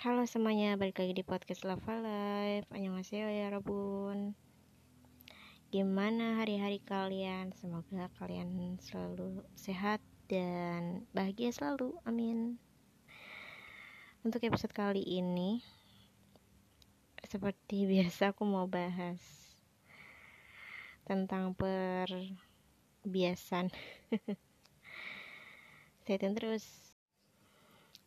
Halo semuanya, balik lagi di podcast Lava Life. Annyeonghaseyo ya Rabun Gimana hari-hari kalian? Semoga kalian selalu sehat dan bahagia selalu, amin. Untuk episode kali ini Seperti biasa aku mau bahas Tentang perbiasan. Stay tune terus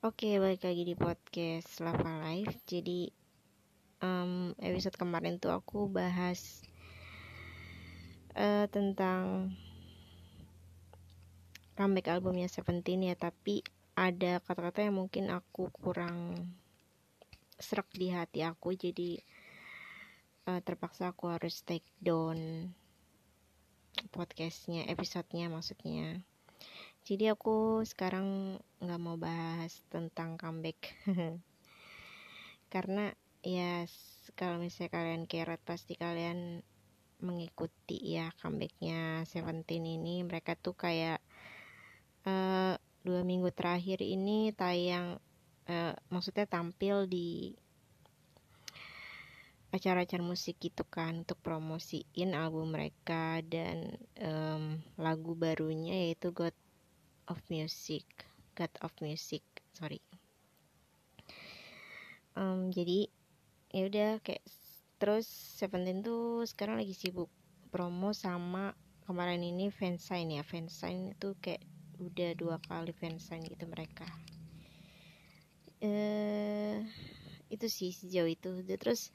Oke, balik lagi di podcast Lava Life. Jadi um, episode kemarin tuh aku bahas uh, tentang comeback albumnya Seventeen ya, tapi ada kata-kata yang mungkin aku kurang serak di hati aku, jadi uh, terpaksa aku harus take down podcastnya, episodenya maksudnya jadi aku sekarang nggak mau bahas tentang comeback. Karena ya kalau misalnya kalian keret pasti kalian mengikuti ya comebacknya Seventeen ini. Mereka tuh kayak uh, dua minggu terakhir ini tayang uh, maksudnya tampil di acara-acara musik gitu kan untuk promosiin album mereka dan um, lagu barunya yaitu God of Music God of Music sorry. Um, jadi ya udah kayak terus Seventeen tuh sekarang lagi sibuk promo sama kemarin ini fansign ya. Fansign itu kayak udah dua kali fansign gitu mereka. Eh itu sih sejauh itu. Terus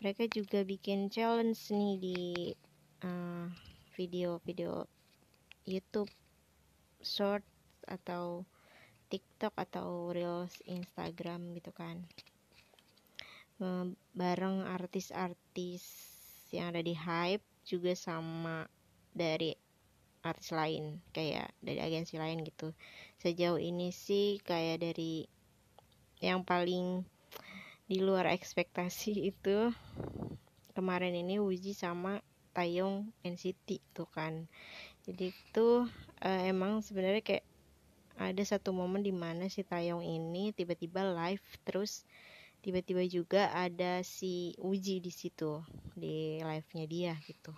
mereka juga bikin challenge nih di uh, video video YouTube short atau TikTok atau Reels Instagram gitu kan. Bareng artis-artis yang ada di Hype juga sama dari artis lain kayak dari agensi lain gitu. Sejauh ini sih kayak dari yang paling di luar ekspektasi itu kemarin ini Wuji sama Taeyong NCT tuh kan. Jadi itu uh, emang sebenarnya kayak ada satu momen di mana si Taeyong ini tiba-tiba live terus tiba-tiba juga ada si Uji di situ di live-nya dia gitu.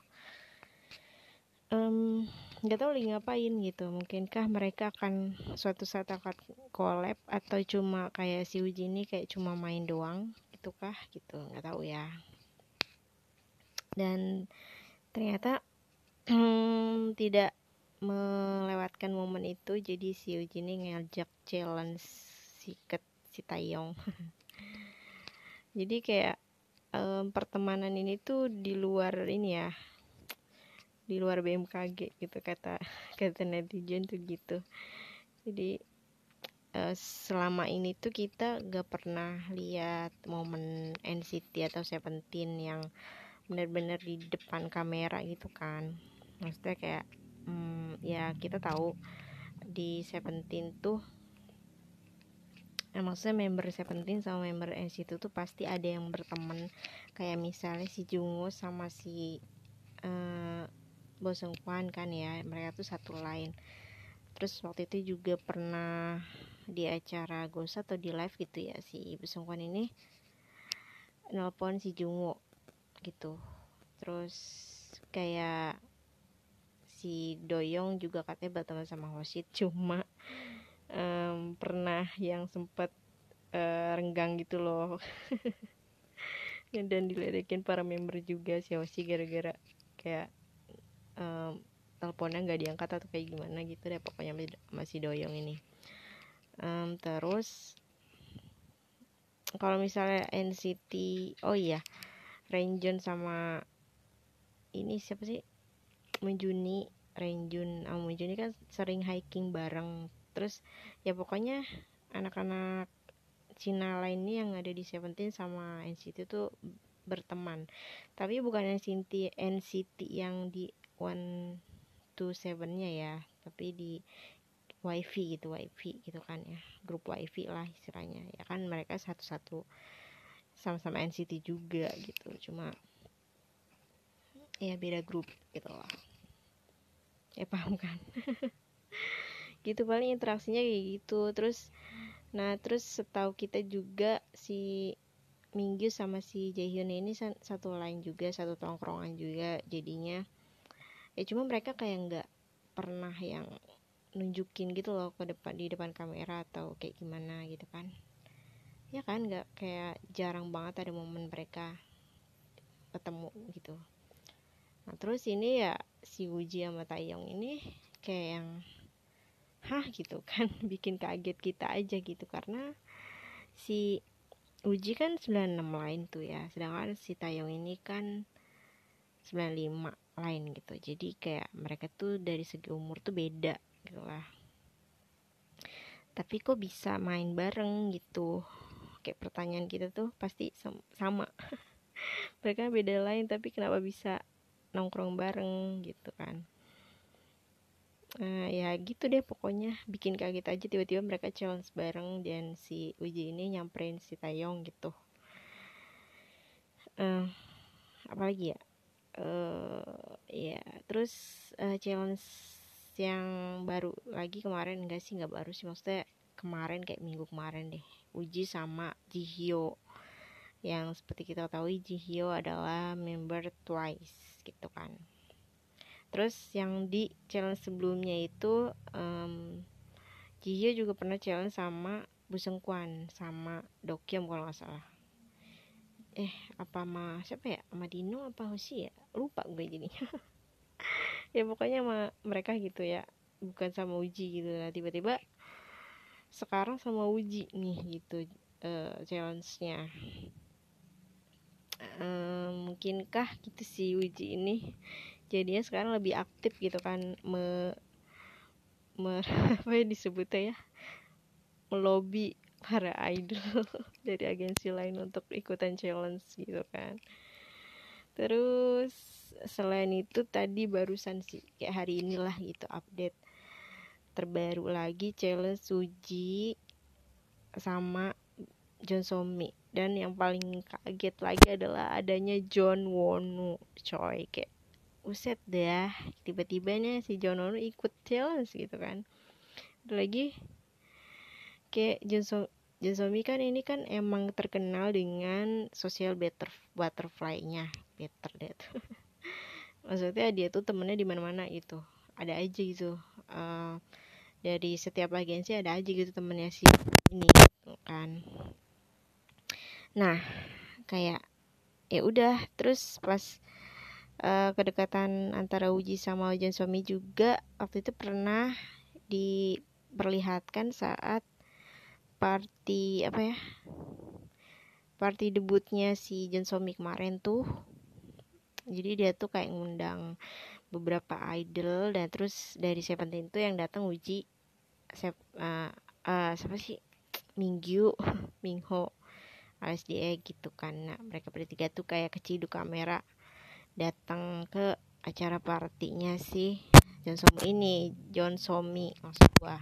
Nggak um, tahu lagi ngapain gitu. Mungkinkah mereka akan suatu saat akan collab atau cuma kayak si Uji ini kayak cuma main doang gitu kah? Gitu nggak tahu ya. Dan ternyata hmm, tidak melewatkan momen itu jadi si Uji ini ngajak challenge si Ket si Tayong jadi kayak um, pertemanan ini tuh di luar ini ya di luar BMKG gitu kata kata netizen tuh gitu. Jadi uh, selama ini tuh kita gak pernah lihat momen NCT atau Seventeen yang benar-benar di depan kamera gitu kan. Maksudnya kayak hmm, ya kita tahu di Seventeen tuh Nah, maksudnya member Seventeen sama member NCT tuh pasti ada yang berteman. Kayak misalnya si Jungwoo sama si uh, Bo Seung Kwan kan ya mereka tuh satu lain terus waktu itu juga pernah di acara Ghost atau di live gitu ya si Bo Seung Kwan ini nelpon si Jungwoo gitu. Terus kayak si Doyong juga katanya berteman sama Hoshit cuma um, pernah yang sempat uh, renggang gitu loh. Dan diledekin para member juga si Hoshi gara-gara kayak um, teleponnya nggak diangkat atau kayak gimana gitu deh pokoknya masih doyong ini. Um, terus kalau misalnya NCT oh iya Renjun sama ini siapa sih Menjuni Renjun. Sama Menjuni kan sering hiking bareng. Terus ya pokoknya anak-anak Cina lainnya yang ada di Seventeen sama NCT itu berteman. Tapi bukan NCT NCT yang di one to sevennya ya tapi di wifi gitu wifi gitu kan ya. Grup wifi lah istilahnya. Ya kan mereka satu-satu sama-sama NCT juga gitu. Cuma ya beda grup gitu loh ya paham kan? Gitu paling interaksinya kayak gitu. Terus nah terus setahu kita juga si Minggu sama si Jaehyun ini satu lain juga satu tongkrongan juga jadinya. Ya cuma mereka kayak nggak pernah yang nunjukin gitu loh ke depan di depan kamera atau kayak gimana gitu kan. Ya kan nggak kayak jarang banget ada momen mereka ketemu gitu. Nah terus ini ya si Uji sama Taeyong ini kayak yang hah? gitu kan. Bikin kaget kita aja gitu. Karena si Uji kan 96 lain tuh ya. Sedangkan si Taeyong ini kan 95 lain gitu. Jadi kayak mereka tuh dari segi umur tuh beda gitu lah. Tapi kok bisa main bareng gitu? Kayak pertanyaan kita tuh pasti sama. Mereka beda lain tapi kenapa bisa nongkrong bareng gitu kan. Uh, ya gitu deh pokoknya. Bikin kaget aja tiba-tiba mereka challenge bareng dan si Uji ini nyamperin si Tayong gitu. Uh, apalagi ya? Uh, ya terus uh, challenge yang baru lagi kemarin enggak sih nggak baru sih. Maksudnya kemarin kayak minggu kemarin deh. Uji sama Jihyo yang seperti kita tahu Jihyo adalah member Twice gitu kan. Terus yang di challenge sebelumnya itu um, Jihyo juga pernah challenge sama Busengkwan sama Dokyom kalau nggak salah. Eh apa sama siapa ya? Sama Dino apa Hoshi ya? Lupa gue jadinya. Ya pokoknya sama mereka gitu ya. Bukan sama Uji gitu nah tiba-tiba sekarang sama Uji nih gitu uh, challenge-nya mungkinkah gitu si Uji ini jadinya sekarang lebih aktif gitu kan? Me, me apa ya disebutnya ya? Melobi para idol dari agensi lain untuk ikutan challenge gitu kan. Terus selain itu tadi barusan sih kayak hari inilah gitu update terbaru lagi challenge Suji sama John Somi dan yang paling kaget lagi adalah adanya John Wonu coy. Kayak uset dah tiba-tiba nih si John Wonu ikut challenge gitu kan. Ada lagi kayak John, so John Somi kan ini kan emang terkenal dengan social butter butterfly-nya better that maksudnya dia tuh temennya di mana-mana gitu. Ada aja gitu. Uh, dari setiap agensi ada aja gitu temennya si ini kan nah kayak ya udah terus pas uh, kedekatan antara Uji sama Ujian suami juga waktu itu pernah diperlihatkan saat party apa ya party debutnya si Jen Somi kemarin tuh. Jadi dia tuh kayak ngundang beberapa idol dan terus dari Seventeen itu yang datang uji sep, uh, uh, siapa sih? Minggu Mingho alias dia gitu kan. Nah mereka bertiga tuh kayak keciduk kamera datang ke acara partinya si John Somi ini. John Somi maksud gua.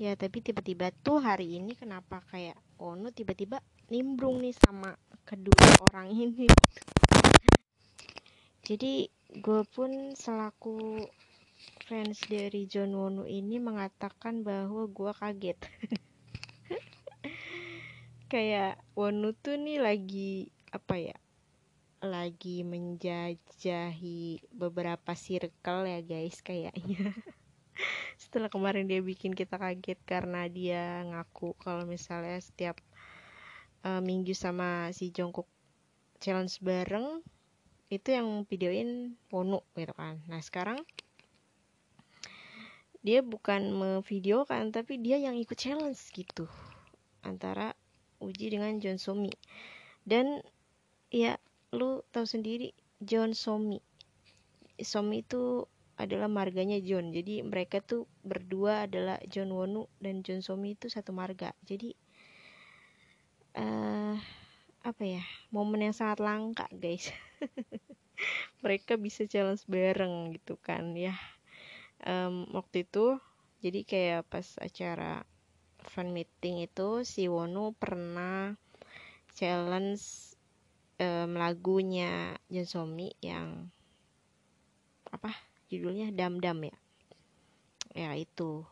Ya tapi tiba-tiba tuh hari ini kenapa kayak Ono tiba-tiba nimbrung nih sama kedua orang ini? Jadi gue pun selaku fans dari John Wonu ini mengatakan bahwa gue kaget. Kayak Wonu tuh nih lagi apa ya lagi menjajahi beberapa circle ya guys kayaknya. Setelah kemarin dia bikin kita kaget karena dia ngaku kalau misalnya setiap uh, minggu sama si Jongkok challenge bareng itu yang videoin Wonu gitu kan. Nah sekarang dia bukan memvideokan tapi dia yang ikut challenge gitu antara Uji dengan John Somi dan ya lu tahu sendiri John Somi Somi itu adalah marganya John. Jadi mereka tuh berdua adalah John Wonu dan John Somi itu satu marga. Jadi uh, apa ya momen yang sangat langka guys. Mereka bisa challenge bareng gitu kan ya um, waktu itu jadi kayak pas acara fan meeting itu si Wonu pernah challenge um, lagunya John Somi yang apa? Judulnya Dam Dam ya? Ya itu.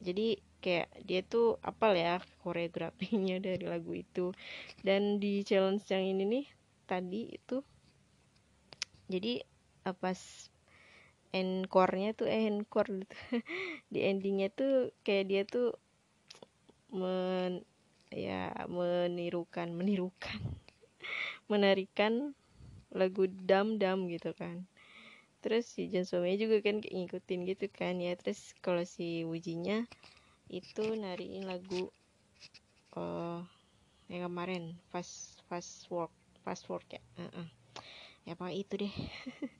Jadi kayak dia tuh apal ya koreografinya dari lagu itu. Dan di challenge yang ini nih tadi itu jadi pas encore-nya tuh eh encore gitu di endingnya tuh kayak dia tuh men ya menirukan menirukan menarikan lagu dam dam gitu kan. Terus si Jansome juga kan ngikutin gitu kan ya. Terus kalau si Wujinya itu nariin lagu uh, yang kemarin fast fast work fast work ya. Uh -uh. ya apa itu deh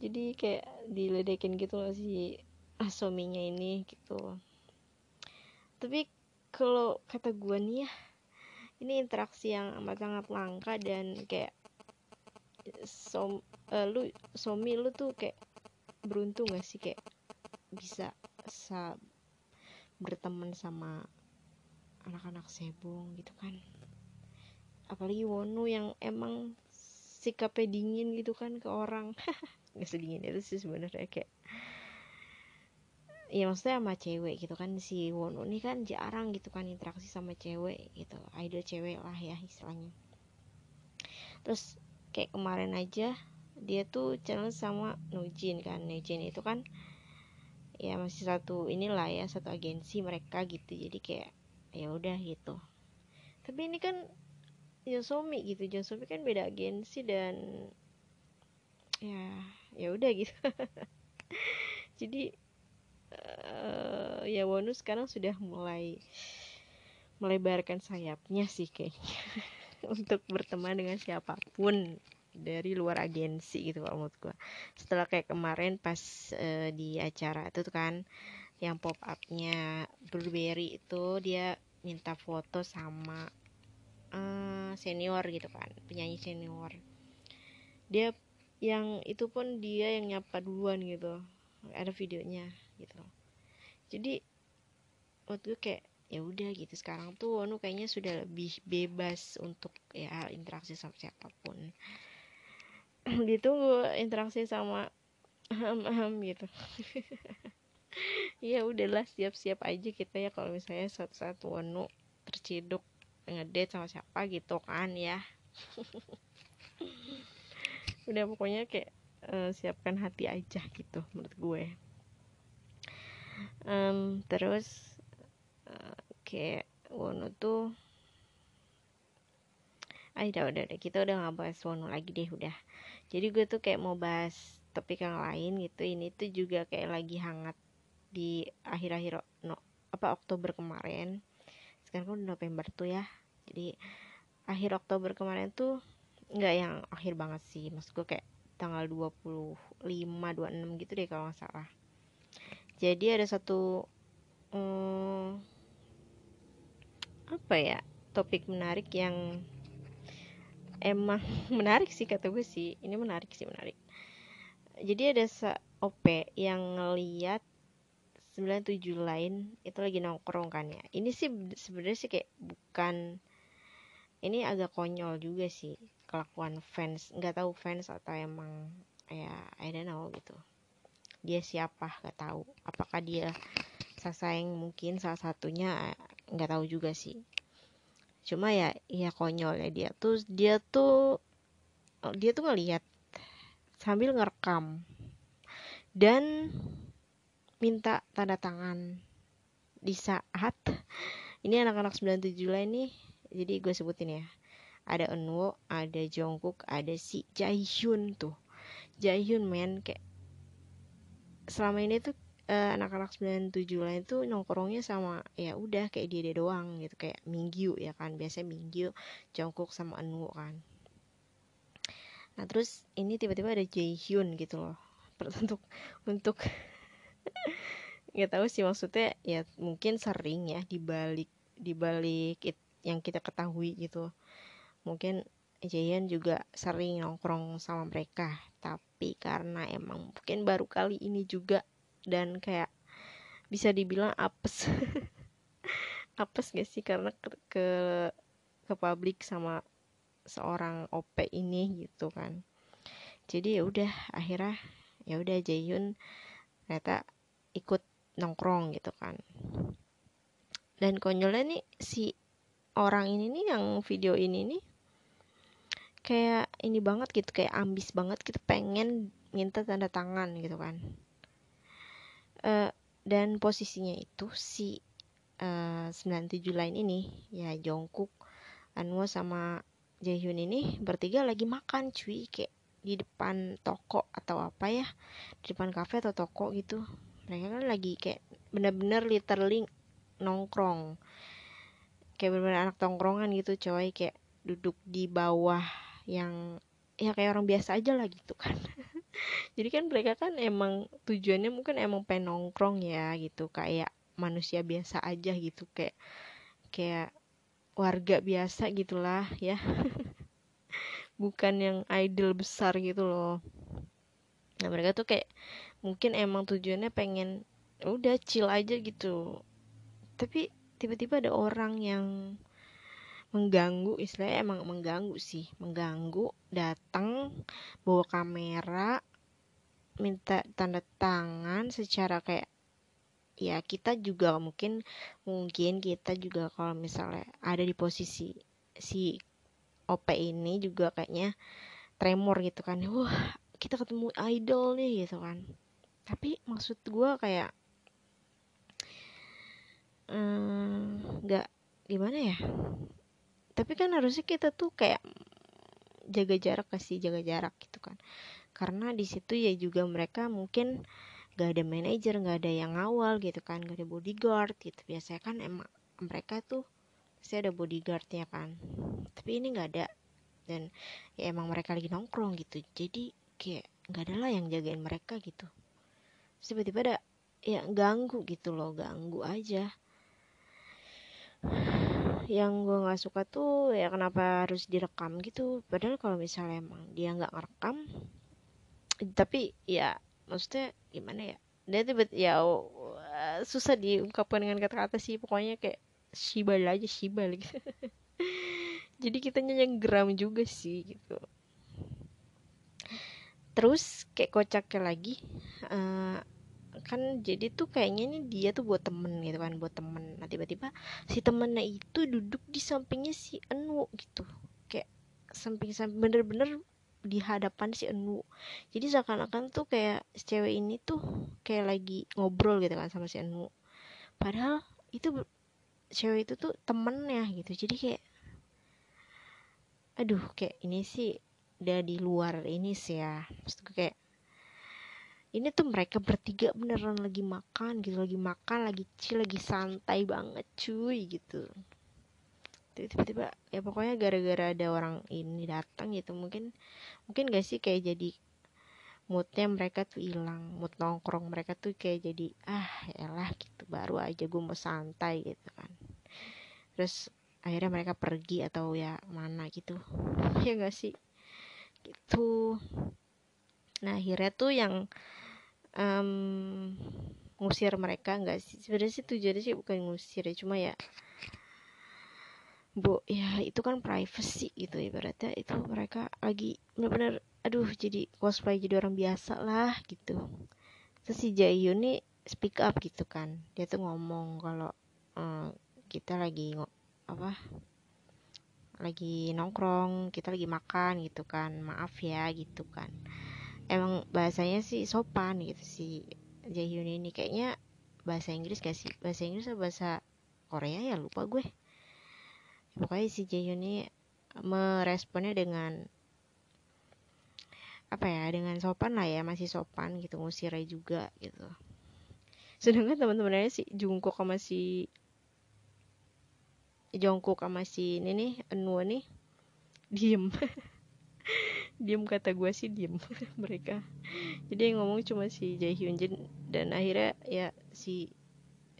jadi kayak diledekin gitu loh si Asominya ini gitu. Tapi kalau kata gue nih ya ini interaksi yang amat sangat langka dan kayak som uh, lu somi lu tuh kayak beruntung gak sih? Kayak bisa sa berteman sama anak-anak sebong gitu kan. Apalagi Wonu yang emang sikapnya dingin gitu kan ke orang nggak sedingin itu sih sebenarnya kayak ya maksudnya sama cewek gitu kan si Wonu ini kan jarang gitu kan interaksi sama cewek gitu idol cewek lah ya istilahnya. Terus kayak kemarin aja dia tuh challenge sama Nujin kan Nujin itu kan ya masih satu inilah ya satu agensi mereka gitu jadi kayak ya udah gitu. Tapi ini kan Josomi gitu Josomi kan beda agensi dan ya ya udah gitu. Jadi uh, ya Wonu sekarang sudah mulai melebarkan sayapnya sih kayaknya untuk berteman dengan siapa pun dari luar agensi gitu kalau menurut gue setelah kayak kemarin pas uh, di acara itu tuh kan yang pop upnya Blueberry itu dia minta foto sama uh, senior gitu kan penyanyi senior. Dia yang itu pun dia yang nyapa duluan gitu. Ada videonya gitu jadi waktu itu kayak ya udah gitu. Sekarang tuh Wonu kayaknya sudah lebih bebas untuk ya interaksi sama siapa pun. Ditunggu interaksi sama aham aham gitu. Ya udahlah siap-siap aja kita ya kalau misalnya suatu saat Wonu terciduk ngedate sama siapa gitu kan ya udah pokoknya kayak uh, siapkan hati aja gitu menurut gue. Um, terus kayak Wono tuh ah udah udah udah kita udah nggak bahas Wono lagi deh udah. Jadi gue tuh kayak mau bahas topik yang lain gitu. Ini tuh juga kayak lagi hangat di akhir-akhir no, apa Oktober kemarin. Sekarang kan November tuh ya. Jadi akhir Oktober kemarin tuh nggak yang akhir banget sih. Maksud gue kayak tanggal 25 26 gitu deh kalau nggak salah. Jadi ada satu um, apa ya topik menarik yang emang menarik sih kata gue sih. Ini menarik sih menarik. Jadi ada se OP yang ngeliat 97 lain itu lagi nongkrong kan ya. Ini sih sebenarnya sih kayak bukan ini agak konyol juga sih kelakuan fans nggak tahu fans atau emang ya I don't know gitu. Dia siapa nggak tahu. Apakah dia sasaeng mungkin salah satunya nggak tahu juga sih. Cuma ya ya konyol ya dia tuh dia tuh dia tuh ngelihat sambil ngerekam dan minta tanda tangan di saat ini anak-anak 97 lah ini jadi gue sebutin ya ada Enwo ada Jungkook ada si Jaehyun tuh. Jaehyun men kayak selama ini tuh uh, anak-anak 97 lain tuh nongkrongnya sama ya udah kayak dia dia doang gitu. Kayak Minggu ya kan? Biasanya Minggu Jungkook sama Anu kan. Nah terus ini tiba-tiba ada Jaehyun gitu loh. Untuk untuk nggak tahu sih maksudnya ya mungkin sering ya dibalik dibalik it, yang kita ketahui gitu mungkin Jaehyun juga sering nongkrong sama mereka tapi karena emang mungkin baru kali ini juga dan kayak bisa dibilang apes. Apes gak sih? Karena ke ke, ke publik sama seorang OP ini gitu kan. Jadi ya udah akhirnya ya udah Jaehyun ternyata ikut nongkrong gitu kan. Dan konyolnya nih si orang ini nih yang video ini nih kayak ini banget gitu kayak ambis banget gitu pengen minta tanda tangan gitu kan. Uh, dan posisinya itu si uh, 97 lain ini ya Jongkook, Anwo sama Jaehyun ini bertiga lagi makan cuy kayak di depan toko atau apa ya di depan kafe atau toko gitu. Mereka kan lagi kayak bener-bener literally nongkrong. Kayak bener-bener anak tongkrongan gitu coy kayak duduk di bawah yang ya kayak orang biasa aja lah gitu kan. Jadi kan mereka kan emang tujuannya mungkin emang pengen nongkrong ya gitu kayak manusia biasa aja gitu kayak kayak warga biasa gitulah ya. Bukan yang idol besar gitu loh. Nah mereka tuh kayak mungkin emang tujuannya pengen udah chill aja gitu. Tapi tiba-tiba ada orang yang mengganggu istilahnya emang mengganggu sih. Mengganggu datang bawa kamera minta tanda tangan secara kayak ya kita juga mungkin mungkin kita juga kalau misalnya ada di posisi si OP ini juga kayaknya tremor gitu kan. Wah kita ketemu idol nih gitu kan. Tapi maksud gue kayak nggak hmm, gimana ya tapi kan harusnya kita tuh kayak jaga jarak kasih jaga jarak gitu kan. Karena di situ ya juga mereka mungkin gak ada manajer gak ada yang ngawal gitu kan gak ada bodyguard gitu. Biasanya kan emang mereka tuh pasti ada bodyguardnya kan. Tapi ini gak ada. Dan ya emang mereka lagi nongkrong gitu. Jadi kayak gak ada lah yang jagain mereka gitu. Tiba-tiba ada ya ganggu gitu loh. Ganggu aja yang gue nggak suka tuh ya kenapa harus direkam gitu. Padahal kalau misalnya emang dia nggak ngerekam tapi ya maksudnya gimana ya? Dia tiba ya susah diungkapkan dengan kata-kata sih. Pokoknya kayak shibal aja shibal gitu. Jadi kita yang geram juga sih gitu. Terus kayak kocaknya lagi uh, kan jadi tuh kayaknya ini dia tuh buat temen gitu kan buat temen. Nah tiba-tiba si temennya itu duduk di sampingnya si Enu gitu. Kayak samping-samping bener-bener di hadapan si Enu. Jadi seakan-akan tuh kayak si cewek ini tuh kayak lagi ngobrol gitu kan sama si Enu. Padahal itu cewek itu tuh temennya gitu. Jadi kayak aduh kayak ini sih udah di luar ini sih ya. Maksudku kayak ini tuh mereka bertiga beneran lagi makan gitu lagi makan lagi chill lagi santai banget cuy gitu. Tiba-tiba ya pokoknya gara-gara ada orang ini datang gitu mungkin mungkin gak sih kayak jadi moodnya mereka tuh hilang mood nongkrong mereka tuh kayak jadi ah elah gitu baru aja gue mau santai gitu kan. Terus akhirnya mereka pergi atau ya mana gitu. Ya gak sih? Gitu nah akhirnya tuh yang um, ngusir mereka nggak sih? Sebenarnya sih tujuannya sih bukan ngusir ya cuma ya bu ya itu kan privacy gitu ibaratnya itu mereka lagi benar-benar aduh jadi cosplay jadi orang biasa lah gitu. Terus si Jaehyun nih speak up gitu kan. Dia tuh ngomong kalau um, kita lagi apa lagi nongkrong kita lagi makan gitu kan. Maaf ya gitu kan emang bahasanya sih sopan gitu si Jaehyun ini. Kayaknya bahasa Inggris gak sih? Bahasa Inggris atau bahasa Korea ya? Lupa gue. Pokoknya si Jaehyun ini meresponnya dengan apa ya dengan sopan lah ya. Masih sopan gitu ngusirnya juga gitu. Sedangkan teman-temannya si Jungkook sama si Jungkook sama si ini nih Enua nih diem diem kata gue sih diem mereka. Jadi yang ngomong cuma si Jae Hyun Jin dan akhirnya ya si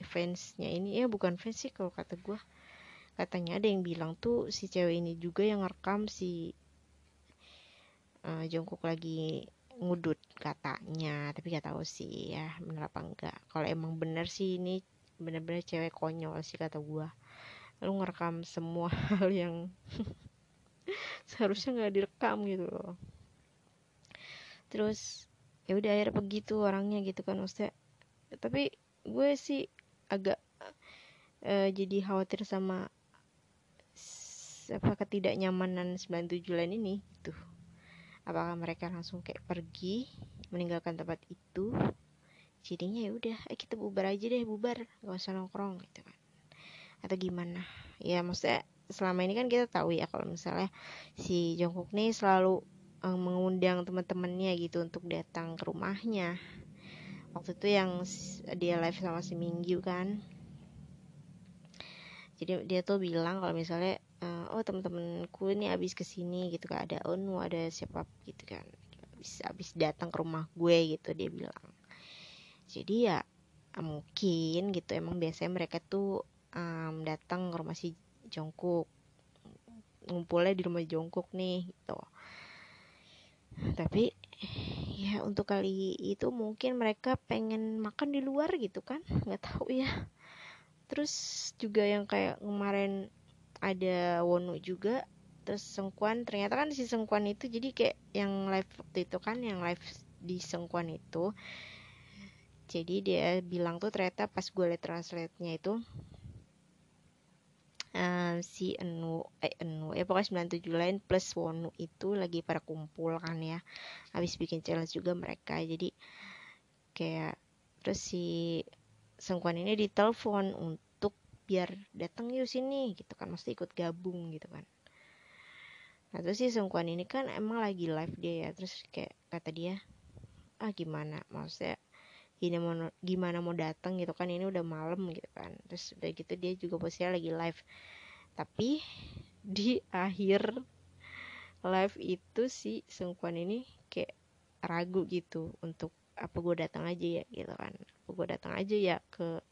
fansnya ini ya bukan fans sih kalau kata gue katanya ada yang bilang tuh si cewek ini juga yang ngerekam si uh, Jungkook lagi ngudut katanya. Tapi gak tahu sih ya bener apa enggak kalau emang bener sih ini bener-bener cewek konyol sih kata gue lu ngerekam semua hal yang seharusnya nggak direkam gitu loh. Terus ya udah akhirnya begitu orangnya gitu kan maksudnya. Tapi gue sih agak uh, jadi khawatir sama apa ketidaknyamanan 97 lain ini gitu apakah mereka langsung kayak pergi meninggalkan tempat itu? Jadinya ya udah eh kita bubar aja deh bubar. Gak usah nongkrong gitu kan. Atau gimana. Ya maksudnya selama ini kan kita tahu ya kalau misalnya si Jungkook nih selalu um, mengundang teman-temannya gitu untuk datang ke rumahnya. Waktu itu yang dia live sama si Mingyu kan. Jadi dia tuh bilang kalau misalnya uh, oh teman-temanku ini abis ke sini gitu kan ada Onu ada siapa gitu kan. Abis abis datang ke rumah gue gitu dia bilang. Jadi ya mungkin gitu emang biasanya mereka tuh um, datang ke rumah si Jongkok ngumpulnya di rumah Jongkok nih gitu. Tapi ya untuk kali itu mungkin mereka pengen makan di luar gitu kan nggak tahu ya. Terus juga yang kayak kemarin ada Wonu juga terus Sengkuan. Ternyata kan si Sengkuan itu jadi kayak yang live waktu itu kan yang live di Sengkuan itu. Jadi dia bilang tuh ternyata pas gue liat translate-nya itu uh, si Enu eh Enu ya pokoknya 97 lain plus Wonu itu lagi pada kumpul kan ya. Habis bikin challenge juga mereka. Jadi kayak terus si Sengkuan ini ditelepon untuk biar datang yuk sini gitu kan. Mesti ikut gabung gitu kan. Nah terus si Sengkuan ini kan emang lagi live dia ya. Terus kayak kata dia ah gimana? Maksudnya gini mau gimana mau datang gitu kan ini udah malam gitu kan. Terus udah gitu dia juga posisinya lagi live. Tapi di akhir live itu si Sungkwan ini kayak ragu gitu untuk apa gue datang aja ya gitu kan. Apa gue datang aja ya ke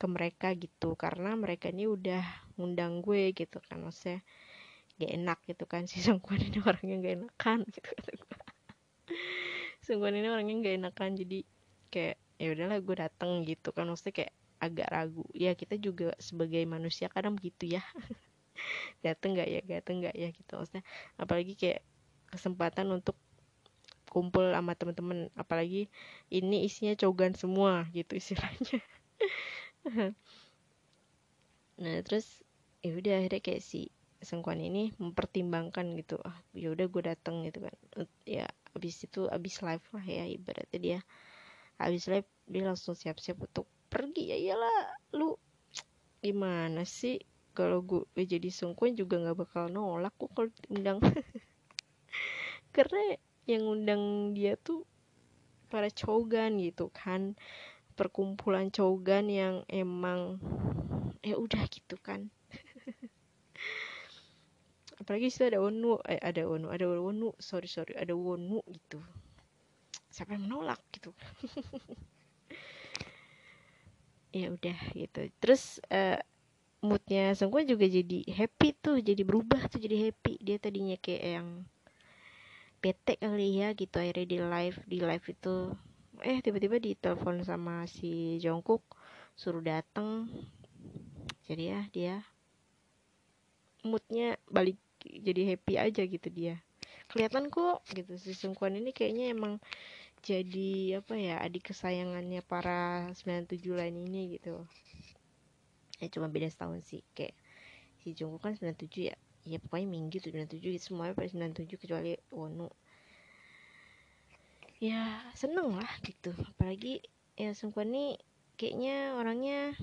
ke mereka gitu. Karena mereka ini udah ngundang gue gitu kan. Maksudnya gak enak gitu kan. Si Sungkwan ini orangnya gak enakan gitu Sungkwan ini orangnya gak enakan. Jadi kayak ya udahlah gue dateng gitu kan. Maksudnya kayak agak ragu. Ya kita juga sebagai manusia kadang begitu ya. Dateng nggak ya dateng nggak ya gitu. Maksudnya apalagi kayak kesempatan untuk kumpul sama temen-temen. Apalagi ini isinya cogan semua gitu istilahnya. Nah terus ya udah akhirnya kayak si Sengkuan ini mempertimbangkan gitu. Ah ya udah gue dateng gitu kan. Ya abis itu abis live lah ya ibaratnya dia habis live dia langsung siap-siap untuk pergi. Ya iyalah lu gimana sih? Kalau gue jadi sungkuan juga nggak bakal nolak kok kalau undang karena yang undang dia tuh para cogan gitu kan. Perkumpulan cogan yang emang ya udah gitu kan. Apalagi situ ada wonu eh, ada wonu ada wonu sorry sorry ada wonu gitu siapa yang menolak gitu. Ya udah gitu. Terus uh, moodnya Sungkwan juga jadi happy tuh jadi berubah tuh jadi happy. Dia tadinya kayak yang bete kali ya gitu. Akhirnya di live di live itu eh tiba-tiba ditelepon sama si Jongkook suruh dateng. Jadi ya dia moodnya balik jadi happy aja gitu dia. Kelihatan kok gitu. Si Sungkwan ini kayaknya emang jadi apa ya adik kesayangannya para 97 lain ini gitu. Ya cuma beda setahun sih. Kayak si Jungkook kan 97 ya. Ya pokoknya minggu tuh 97 gitu semuanya pada 97 kecuali Wonu. Ya seneng lah gitu. Apalagi ya Sungkwan ini kayaknya orangnya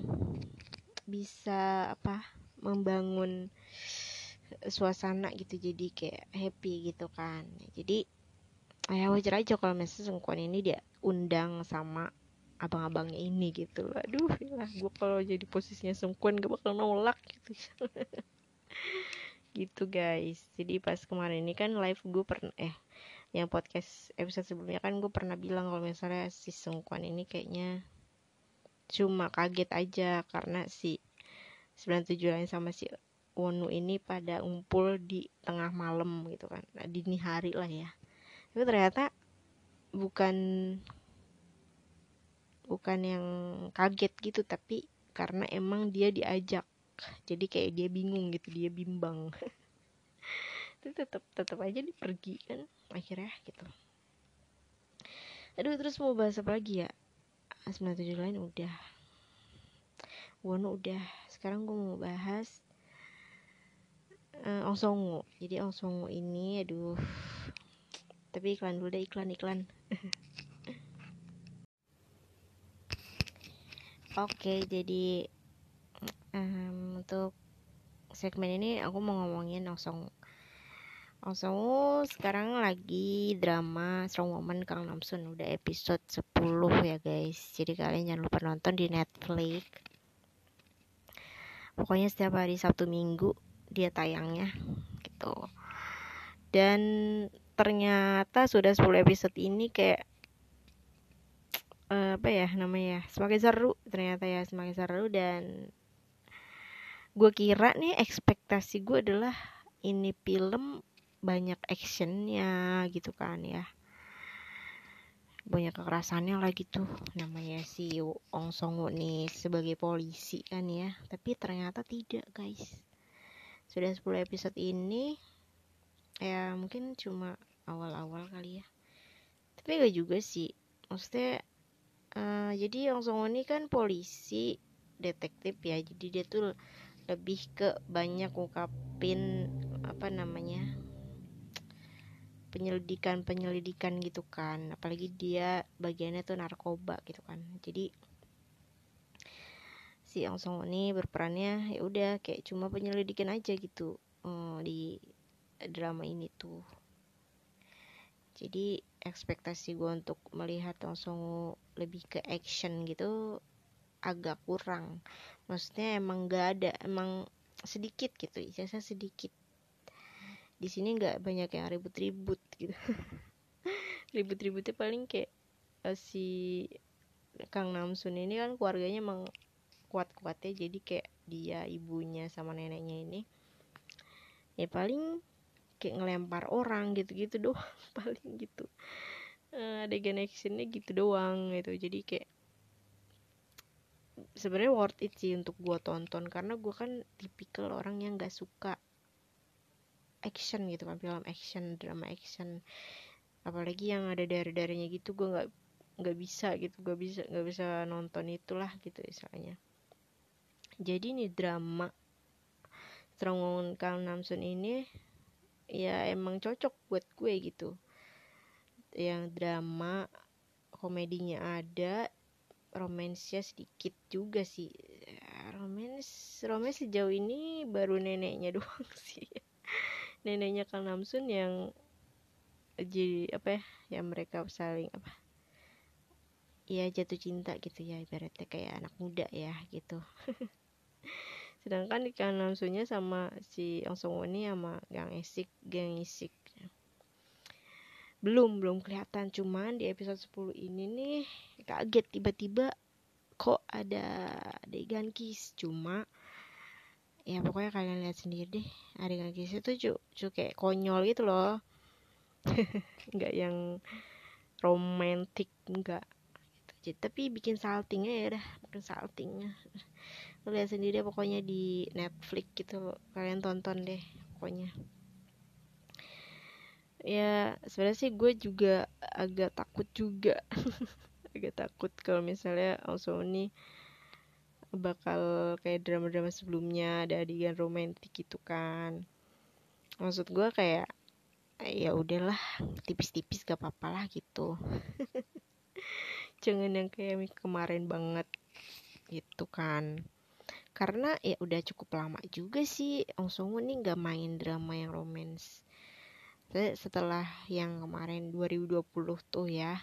bisa apa membangun suasana gitu. Jadi kayak happy gitu kan. Jadi ya wajar aja kalau misalnya sengkuan ini dia undang sama abang-abangnya ini gitu aduh ya gue kalau jadi posisinya sengkuan gak bakal nolak gitu. Gitu guys. Jadi pas kemarin ini kan live gue pernah eh yang podcast episode sebelumnya kan gue pernah bilang kalau misalnya si sengkuan ini kayaknya cuma kaget aja karena si 97 lain sama si Wonu ini pada ngumpul di tengah malam gitu kan. Nah, dini hari lah ya tapi ternyata bukan bukan yang kaget gitu tapi karena emang dia diajak. Jadi kayak dia bingung gitu dia bimbang. Tapi tetap tetap aja dia pergi kan akhirnya gitu. Aduh terus mau bahas apa lagi ya? 97 lain udah. Wono udah. Sekarang gue mau bahas uh, Ong Songo jadi Ong Songo ini aduh tapi iklan dulu deh iklan iklan. Oke okay, jadi um, untuk segmen ini aku mau ngomongin Ong Songo Ong Songo sekarang lagi drama Strong Woman Kang Namsun udah episode 10 ya guys. Jadi kalian jangan lupa nonton di Netflix. Pokoknya setiap hari Sabtu Minggu dia tayangnya gitu. Dan ternyata sudah 10 episode ini kayak uh, apa ya namanya semakin seru ternyata ya semakin seru dan gue kira nih ekspektasi gue adalah ini film banyak actionnya gitu kan ya. Banyak kekerasannya lagi tuh namanya si Ong Song nih sebagai polisi kan ya. Tapi ternyata tidak guys. Sudah 10 episode ini ya mungkin cuma awal-awal kali ya. Tapi gak juga sih. Maksudnya uh, jadi Ong Song ini kan polisi detektif ya. Jadi dia tuh lebih ke banyak ungkapin apa namanya penyelidikan penyelidikan gitu kan. Apalagi dia bagiannya tuh narkoba gitu kan. Jadi si Ong Song ini berperannya ya udah kayak cuma penyelidikan aja gitu um, di drama ini tuh. Jadi ekspektasi gue untuk melihat Ong Song lebih ke action gitu agak kurang. Maksudnya emang gak ada emang sedikit gitu ijazah sedikit. Di sini nggak banyak yang ribut-ribut gitu. Ribut-ributnya paling kayak uh, si Kang Namsun ini kan keluarganya emang kuat-kuatnya. Jadi kayak dia ibunya sama neneknya ini ya paling kayak ngelempar orang gitu-gitu doang paling gitu. Uh, adegan actionnya gitu doang gitu. Jadi kayak sebenarnya worth it sih untuk gua tonton. Karena gua kan tipikal orang yang gak suka action gitu kan. Film action drama action. Apalagi yang ada dari-darinya gitu gue nggak nggak bisa gitu. Gue bisa nggak bisa nonton itulah gitu misalnya. Jadi nih drama Strong Kang Namsun ini ya emang cocok buat gue gitu. Yang drama komedinya ada romansnya sedikit juga sih. Romans romans sejauh ini baru neneknya doang sih. Neneknya Kang Namsun yang jadi apa ya yang mereka saling apa ya jatuh cinta gitu ya ibaratnya kayak anak muda ya gitu sedangkan di Kang Namsunnya sama si Ong Song ini sama Gang Isik Gang Isik. Belum belum kelihatan. Cuman di episode 10 ini nih kaget. Tiba-tiba kok ada adegan kiss. Cuma ya pokoknya kalian lihat sendiri deh. Adegan kiss itu cu, cu kayak konyol gitu loh. Nggak yang romantis nggak. Gitu. tapi bikin saltingnya ya dah bikin saltingnya lihat sendiri deh pokoknya di Netflix gitu. Kalian tonton deh pokoknya. Ya sebenarnya sih gue juga agak takut juga. Agak takut kalau misalnya langsung nih bakal kayak drama-drama sebelumnya ada adegan romantis gitu kan. Maksud gue kayak ya udahlah tipis-tipis gak apa-apa lah gitu. Jangan yang kayak kemarin banget gitu kan karena ya udah cukup lama juga sih Ong Song nih nggak main drama yang romance setelah yang kemarin 2020 tuh ya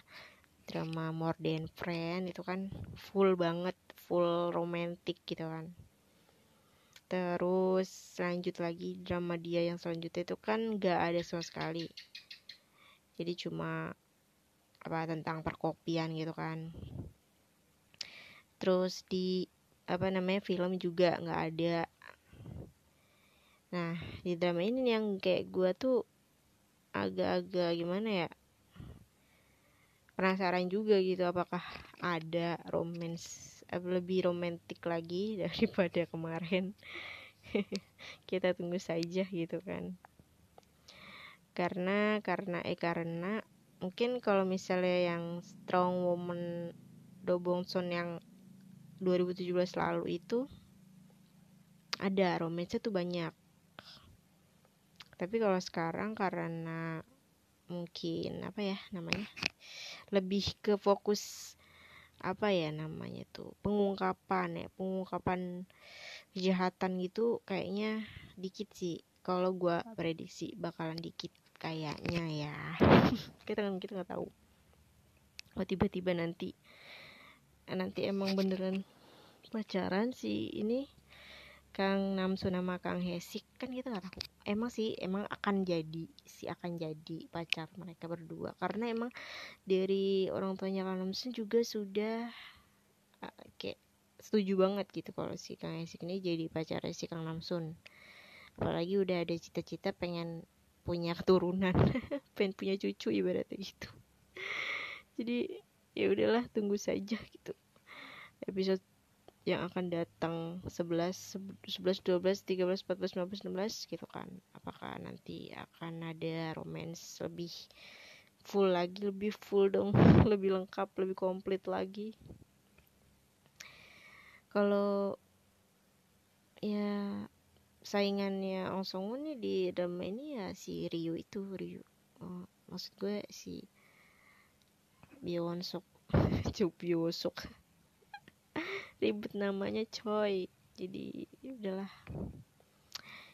drama More Than Friend itu kan full banget full romantic gitu kan. Terus lanjut lagi drama dia yang selanjutnya itu kan gak ada sama sekali. Jadi cuma apa tentang perkopian gitu kan. Terus di apa namanya film juga nggak ada. Nah di drama ini yang kayak gue tuh agak-agak gimana ya penasaran juga gitu apakah ada romance eh, lebih romantis lagi daripada kemarin. Kita tunggu saja gitu kan. Karena karena eh karena mungkin kalau misalnya yang strong woman Dobongson yang 2017 lalu itu ada romance tuh banyak. Tapi kalau sekarang karena mungkin apa ya namanya lebih ke fokus apa ya namanya tuh pengungkapan ya pengungkapan kejahatan gitu kayaknya dikit sih. Kalau gua prediksi bakalan dikit kayaknya ya. Kita kan kita nggak tahu. Oh tiba-tiba nanti nanti emang beneran pacaran sih. Ini Kang Namsu nama Kang Hesik kan kita nggak tahu. Emang sih emang akan jadi si akan jadi pacar mereka berdua. Karena emang dari orang tuanya Kang Namsu juga sudah uh, kayak setuju banget gitu kalau si Kang Hesik ini jadi pacar si Kang Namsun apalagi udah ada cita-cita pengen punya keturunan pengen punya cucu ibaratnya gitu. Jadi ya udahlah tunggu saja gitu. Episode yang akan datang 11 11 12 13 14 15 16 gitu kan. Apakah nanti akan ada romance lebih full lagi lebih full dong lebih lengkap lebih komplit lagi? Kalau ya saingannya Ong Song nih di dalam ini ya si Ryu itu Ryu. Oh, maksud gue si Bion Sok Cuk Sok ribet namanya coy. Jadi ya udahlah.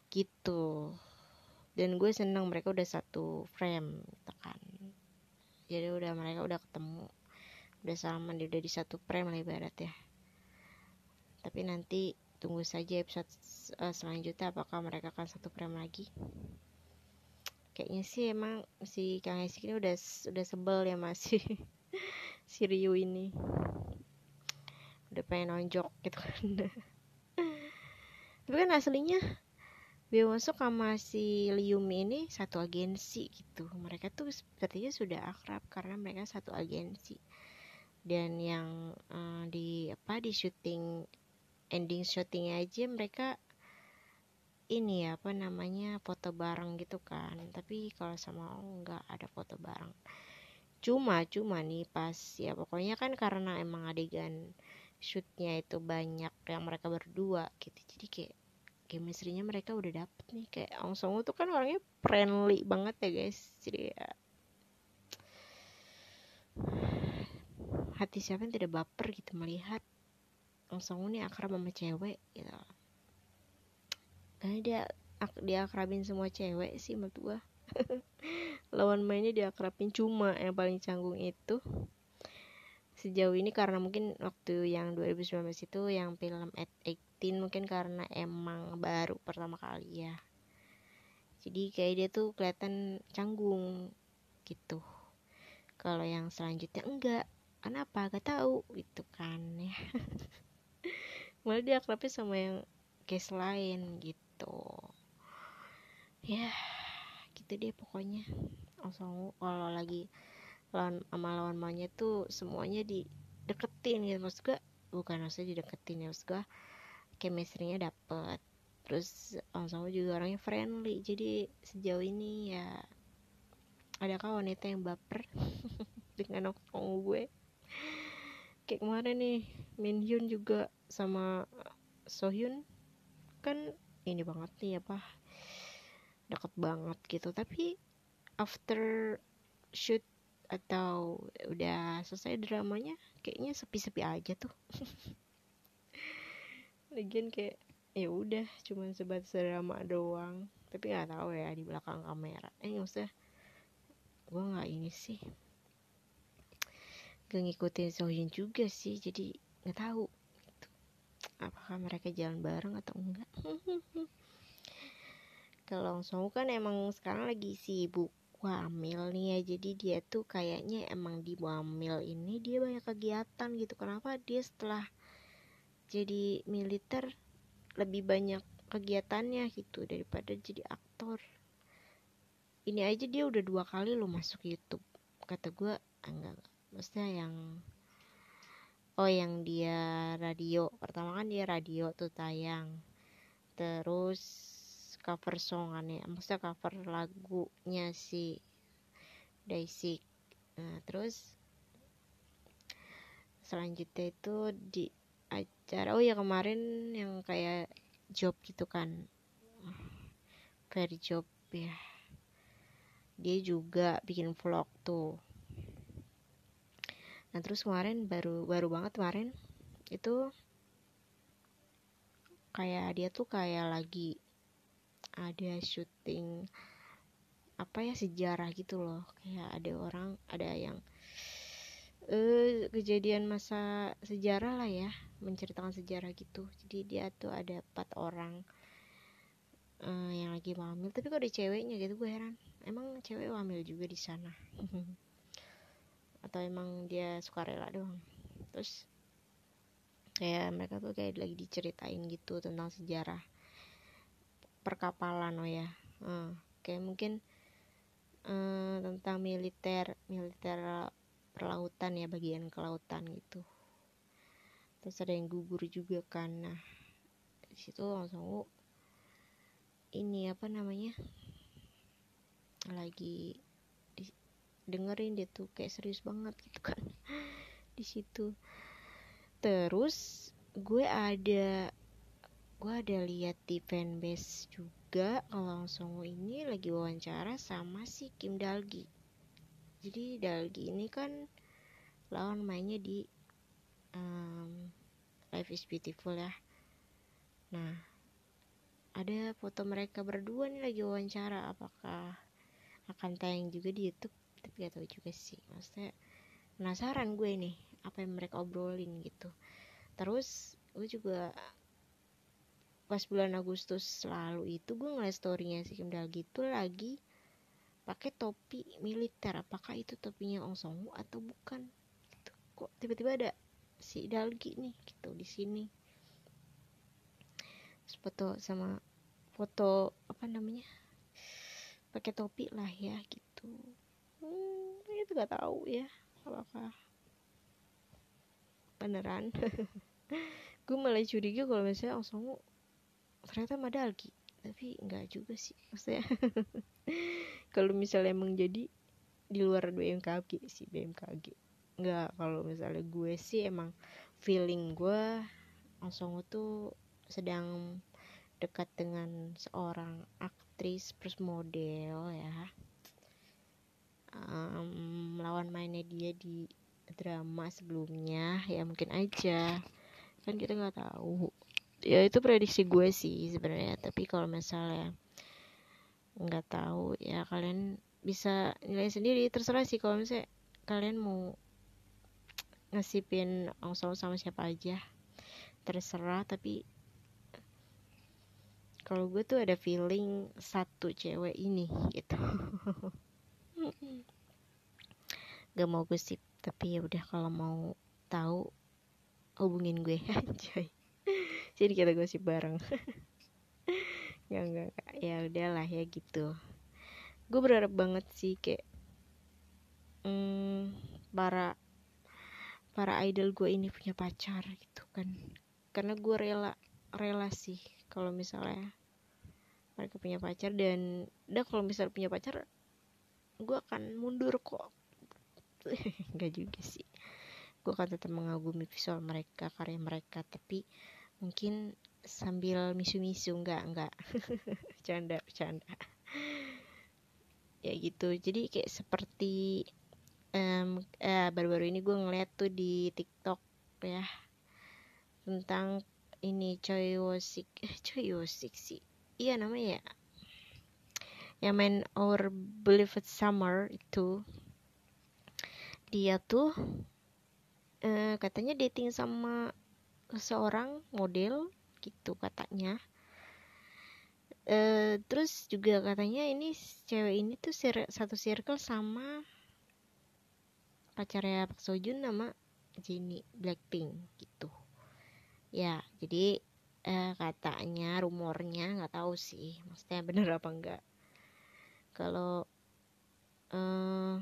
Gitu. Dan gue seneng mereka udah satu frame gitu kan. Jadi udah mereka udah ketemu. Udah salaman udah di satu frame lah ibarat ya tapi nanti tunggu saja episode uh, selanjutnya apakah mereka akan satu frame lagi. Kayaknya sih emang si Kang Esik ini udah udah sebel ya masih si Ryu ini udah pengen nonjok gitu kan. Tapi kan aslinya masuk sama si Liumi ini satu agensi gitu. Mereka tuh sepertinya sudah akrab karena mereka satu agensi. Dan yang uh, di apa di syuting ending syuting aja mereka ini ya apa namanya foto bareng gitu kan. Tapi kalau sama nggak ada foto bareng. Cuma cuma nih pas ya pokoknya kan karena emang adegan shootnya itu banyak yang mereka berdua gitu. Jadi kayak chemistry-nya mereka udah dapet nih. Kayak Ong Song tuh kan orangnya friendly banget ya guys. Jadi ya hati siapa yang tidak baper gitu melihat Ong Song ini akrab sama cewek gitu. Karena dia dia akrabin semua cewek sih menurut gua. Lawan mainnya dia akrabin cuma yang paling canggung itu sejauh ini karena mungkin waktu yang 2019 itu yang film at 18 mungkin karena emang baru pertama kali ya. Jadi kayak dia tuh kelihatan canggung gitu. Kalau yang selanjutnya enggak kenapa? Gak tahu gitu kan ya. Malah dia akrabnya sama yang case lain gitu. Ya gitu deh pokoknya. Langsung kalau lagi lawan sama lawan maunya tuh semuanya dideketin gitu. Maksud gue bukan maksudnya dideketin ya maksud gue chemistry-nya dapet. Terus langsung juga orangnya friendly. Jadi sejauh ini ya adakah wanita yang baper dengan nongkrong gue? Kayak kemarin nih Min Hyun juga sama Sohyun kan ini banget nih apa deket banget gitu. Tapi after shoot atau udah selesai dramanya kayaknya sepi-sepi aja tuh. Lagian kayak ya udah cuman sebatas drama doang. Tapi nggak tahu ya di belakang kamera. Eh nggak usah gue nggak ini sih. Gak ngikutin Sohyun juga sih jadi nggak tahu gitu. apakah mereka jalan bareng atau enggak kalau Song kan emang sekarang lagi sibuk wamil nih ya. Jadi dia tuh kayaknya emang di wamil ini dia banyak kegiatan gitu. Kenapa dia setelah jadi militer lebih banyak kegiatannya gitu daripada jadi aktor? Ini aja dia udah dua kali lo masuk YouTube. Kata gue enggak, enggak. Maksudnya yang oh yang dia radio. Pertama kan dia radio tuh tayang. Terus cover songannya maksudnya cover lagunya si Daisy. Nah terus selanjutnya itu di acara oh ya kemarin yang kayak job gitu kan. Very job ya. Dia juga bikin vlog tuh. Nah terus kemarin baru baru banget kemarin itu kayak dia tuh kayak lagi ada syuting apa ya sejarah gitu loh. Kayak ada orang ada yang eh kejadian masa sejarah lah ya menceritakan sejarah gitu. Jadi dia tuh ada empat orang uh, yang lagi hamil. Tapi kok ada ceweknya gitu gue heran. Emang cewek hamil juga di sana? Atau emang dia suka rela doang? Terus kayak mereka tuh kayak lagi diceritain gitu tentang sejarah perkapalan oh ya. Uh, kayak mungkin uh, tentang militer militer perlautan ya bagian kelautan gitu. Terus ada yang gugur juga kan. Nah di situ langsung oh, ini apa namanya lagi dengerin dia tuh kayak serius banget gitu kan di situ. Terus gue ada gue ada lihat di fanbase juga kalau langsung ini lagi wawancara sama si Kim Dalgi jadi Dalgi ini kan lawan mainnya di um, Life is Beautiful ya. Nah ada foto mereka berdua nih lagi wawancara. Apakah akan tayang juga di YouTube? Tapi gak tahu juga sih. Maksudnya penasaran gue nih apa yang mereka obrolin gitu. Terus gue juga pas bulan Agustus lalu itu gue ngeliat storynya si Kim Dalgi itu lagi pakai topi militer. Apakah itu topinya Ong Song atau bukan? Gitu. kok tiba-tiba ada si Dalgi nih gitu di sini. Foto sama foto apa namanya pakai topi lah ya gitu. Hmm, itu gak tahu ya apakah beneran. Gue malah curiga kalau misalnya Ong Song ternyata sama Dalgi tapi enggak juga sih maksudnya. Kalau misalnya emang jadi di luar BMKG sih BMKG nggak kalau misalnya gue sih emang feeling gue langsung tuh sedang dekat dengan seorang aktris plus model ya. Um, lawan mainnya dia di drama sebelumnya ya mungkin aja. Kan kita nggak tahu ya itu prediksi gue sih sebenarnya. Tapi kalau misalnya nggak tahu ya kalian bisa nilai sendiri. Terserah sih kalau misalnya kalian mau ngasipin langsung sama siapa aja. Terserah tapi kalau gue tuh ada feeling satu cewek ini gitu. Gak mau gosip tapi ya udah kalau mau tahu hubungin gue aja jadi kita gosip bareng. Ya enggak ya udahlah ya gitu. Gue berharap banget sih kayak hmm, para para idol gue ini punya pacar gitu kan. Karena gue rela rela sih kalau misalnya mereka punya pacar dan udah kalau misalnya punya pacar gue akan mundur kok. Nggak juga sih. Gue akan tetap mengagumi visual mereka karya mereka tapi mungkin sambil misu-misu enggak enggak. Canda canda ya gitu. Jadi kayak seperti um, eh, baru-baru ini gue ngeliat tuh di TikTok ya tentang ini Choi Wosik. Eh Choi Wosik sih? Iya namanya ya? Yang main Our Beloved Summer itu. Dia tuh eh, katanya dating sama seorang model gitu katanya. E, terus juga katanya ini cewek ini tuh satu circle sama pacarnya Pak Sojun nama Jennie Blackpink gitu. Ya jadi eh, katanya rumornya nggak tahu sih maksudnya bener apa enggak kalau eh,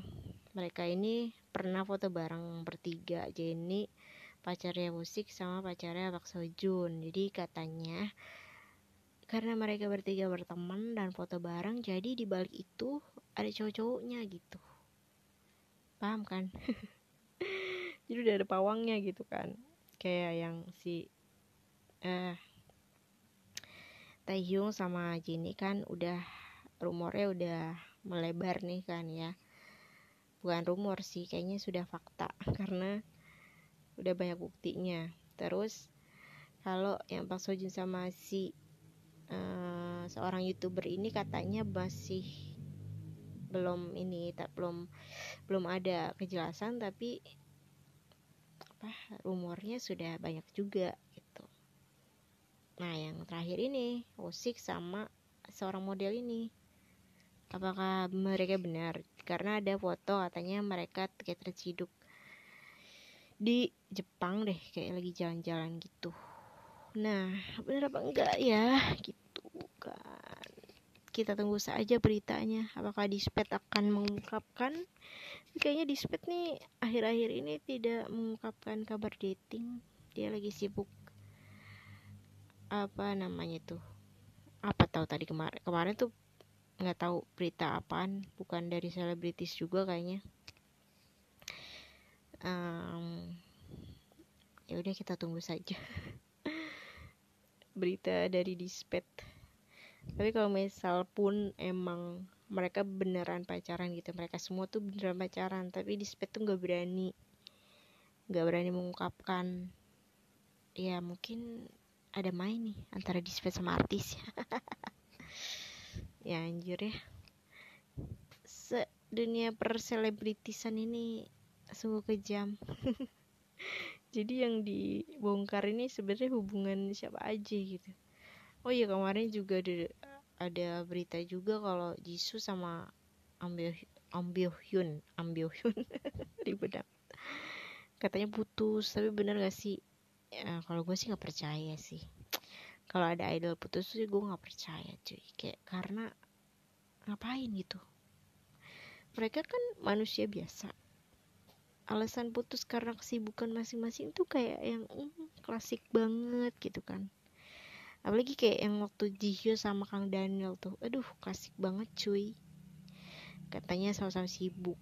mereka ini pernah foto bareng bertiga Jennie pacarnya musik sama pacarnya Pak Sojun jadi katanya karena mereka bertiga berteman dan foto bareng jadi di balik itu ada cowok-cowoknya gitu. Paham kan? Jadi udah ada pawangnya gitu kan. Kayak yang si eh Taehyung sama Jinny kan udah rumornya udah melebar nih kan ya. Bukan rumor sih kayaknya sudah fakta. Karena udah banyak buktinya. Terus kalau yang Pak Sojun sama si uh, seorang youtuber ini katanya masih belum ini tak belum belum ada kejelasan tapi apa rumornya sudah banyak juga gitu. Nah yang terakhir ini Osik sama seorang model ini. Apakah mereka benar? Karena ada foto katanya mereka kayak terciduk di Jepang deh kayak lagi jalan-jalan gitu. Nah benar apa enggak ya? Gitu kan. Kita tunggu saja beritanya apakah Dispet akan mengungkapkan? Kayaknya Dispet nih akhir-akhir ini tidak mengungkapkan kabar dating. Dia lagi sibuk apa namanya tuh apa tahu tadi kemarin kemarin tuh nggak tahu berita apaan bukan dari selebritis juga kayaknya um, ya udah kita tunggu saja berita dari Dispet tapi kalau misal pun emang mereka beneran pacaran gitu mereka semua tuh beneran pacaran tapi di spet tuh nggak berani nggak berani mengungkapkan. Ya mungkin ada main nih antara di spet sama artis ya anjir ya. Se dunia perselebritisan ini sungguh kejam. Jadi yang dibongkar ini sebenarnya hubungan siapa aja gitu. Oh iya kemarin juga ada ada berita juga kalau Jisoo sama Ambyo Ambyo Hyun Ambyo Hyun ribet katanya putus tapi bener gak sih? Ya, kalau gue sih nggak percaya sih. Kalau ada idol putus sih gue nggak percaya cuy. Kayak karena ngapain gitu? Mereka kan manusia biasa alasan putus karena kesibukan masing-masing tuh kayak yang mm, klasik banget gitu kan. Apalagi kayak yang waktu Jihyo sama Kang Daniel tuh aduh klasik banget cuy. Katanya sama-sama sibuk.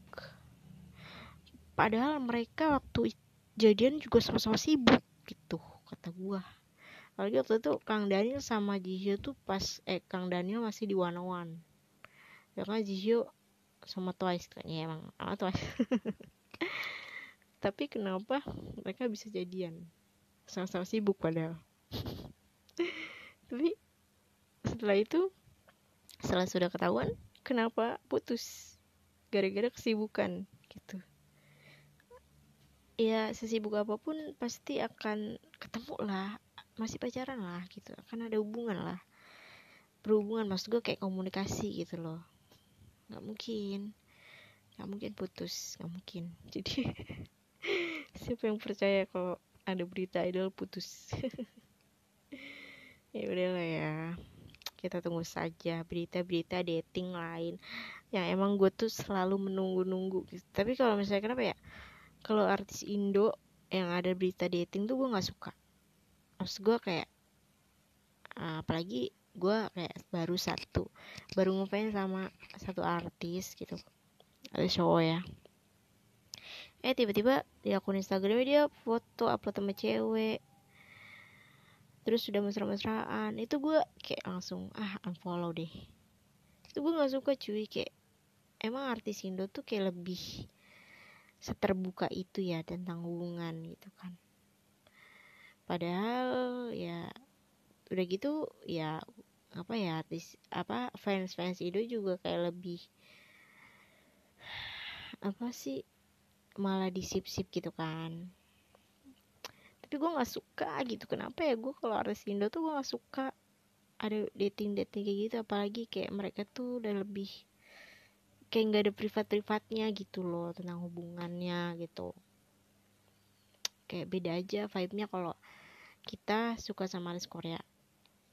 Padahal mereka waktu jadian juga sama-sama sibuk gitu kata gua. Apalagi waktu itu Kang Daniel sama Jihyo tuh pas eh Kang Daniel masih di One One ya Jihyo sama Twice kayaknya emang sama Twice tapi kenapa mereka bisa jadian? Sama-sama sibuk padahal. Tapi setelah itu setelah sudah ketahuan kenapa putus? Gara-gara kesibukan gitu. Ya sesibuk apa pun pasti akan ketemu lah. Masih pacaran lah gitu. Akan ada hubungan lah. Berhubungan maksud gue kayak komunikasi gitu loh. Nggak mungkin. Nggak mungkin putus. Nggak mungkin. Jadi siapa yang percaya kalau ada berita idol putus? Ya udahlah ya. Kita tunggu saja berita-berita dating lain. Yang emang gue tuh selalu menunggu-nunggu gitu. tapi kalau misalnya kenapa ya? Kalau artis Indo yang ada berita dating tuh gue nggak suka. Maksud gue kayak apalagi gue kayak baru satu baru ngefans sama satu artis gitu. Ada cowok ya eh tiba-tiba di akun Instagramnya dia foto upload sama cewek. Terus sudah mesra-mesraan. Itu gue kayak langsung ah unfollow deh. Itu gue nggak suka cuy. Kayak emang artis Indo tuh kayak lebih seterbuka itu ya tentang hubungan gitu kan. Padahal ya udah gitu ya apa ya artis apa fans fans Indo juga kayak lebih apa sih malah disip-sip gitu kan. Tapi gue nggak suka gitu. Kenapa ya? Gue kalau artis Indo tuh gue nggak suka ada dating dating kayak gitu. Apalagi kayak mereka tuh udah lebih kayak nggak ada privat privatnya gitu loh tentang hubungannya gitu. Kayak beda aja vibe-nya kalau kita suka sama artis Korea.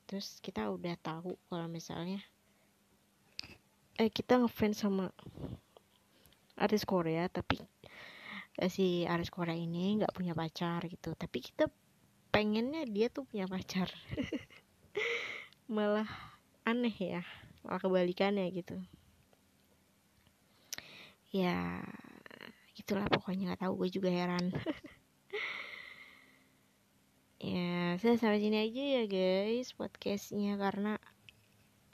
Terus kita udah tahu kalau misalnya eh kita ngefans sama artis Korea tapi si Aris Korea ini nggak punya pacar gitu. Tapi kita pengennya dia tuh punya pacar. Malah aneh ya malah kebalikannya gitu. Ya gitulah pokoknya nggak tahu gue juga heran. Ya saya sampai sini aja ya guys podcastnya karena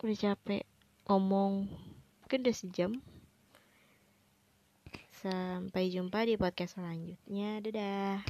udah capek ngomong mungkin udah sejam sampai jumpa di podcast selanjutnya. Dadah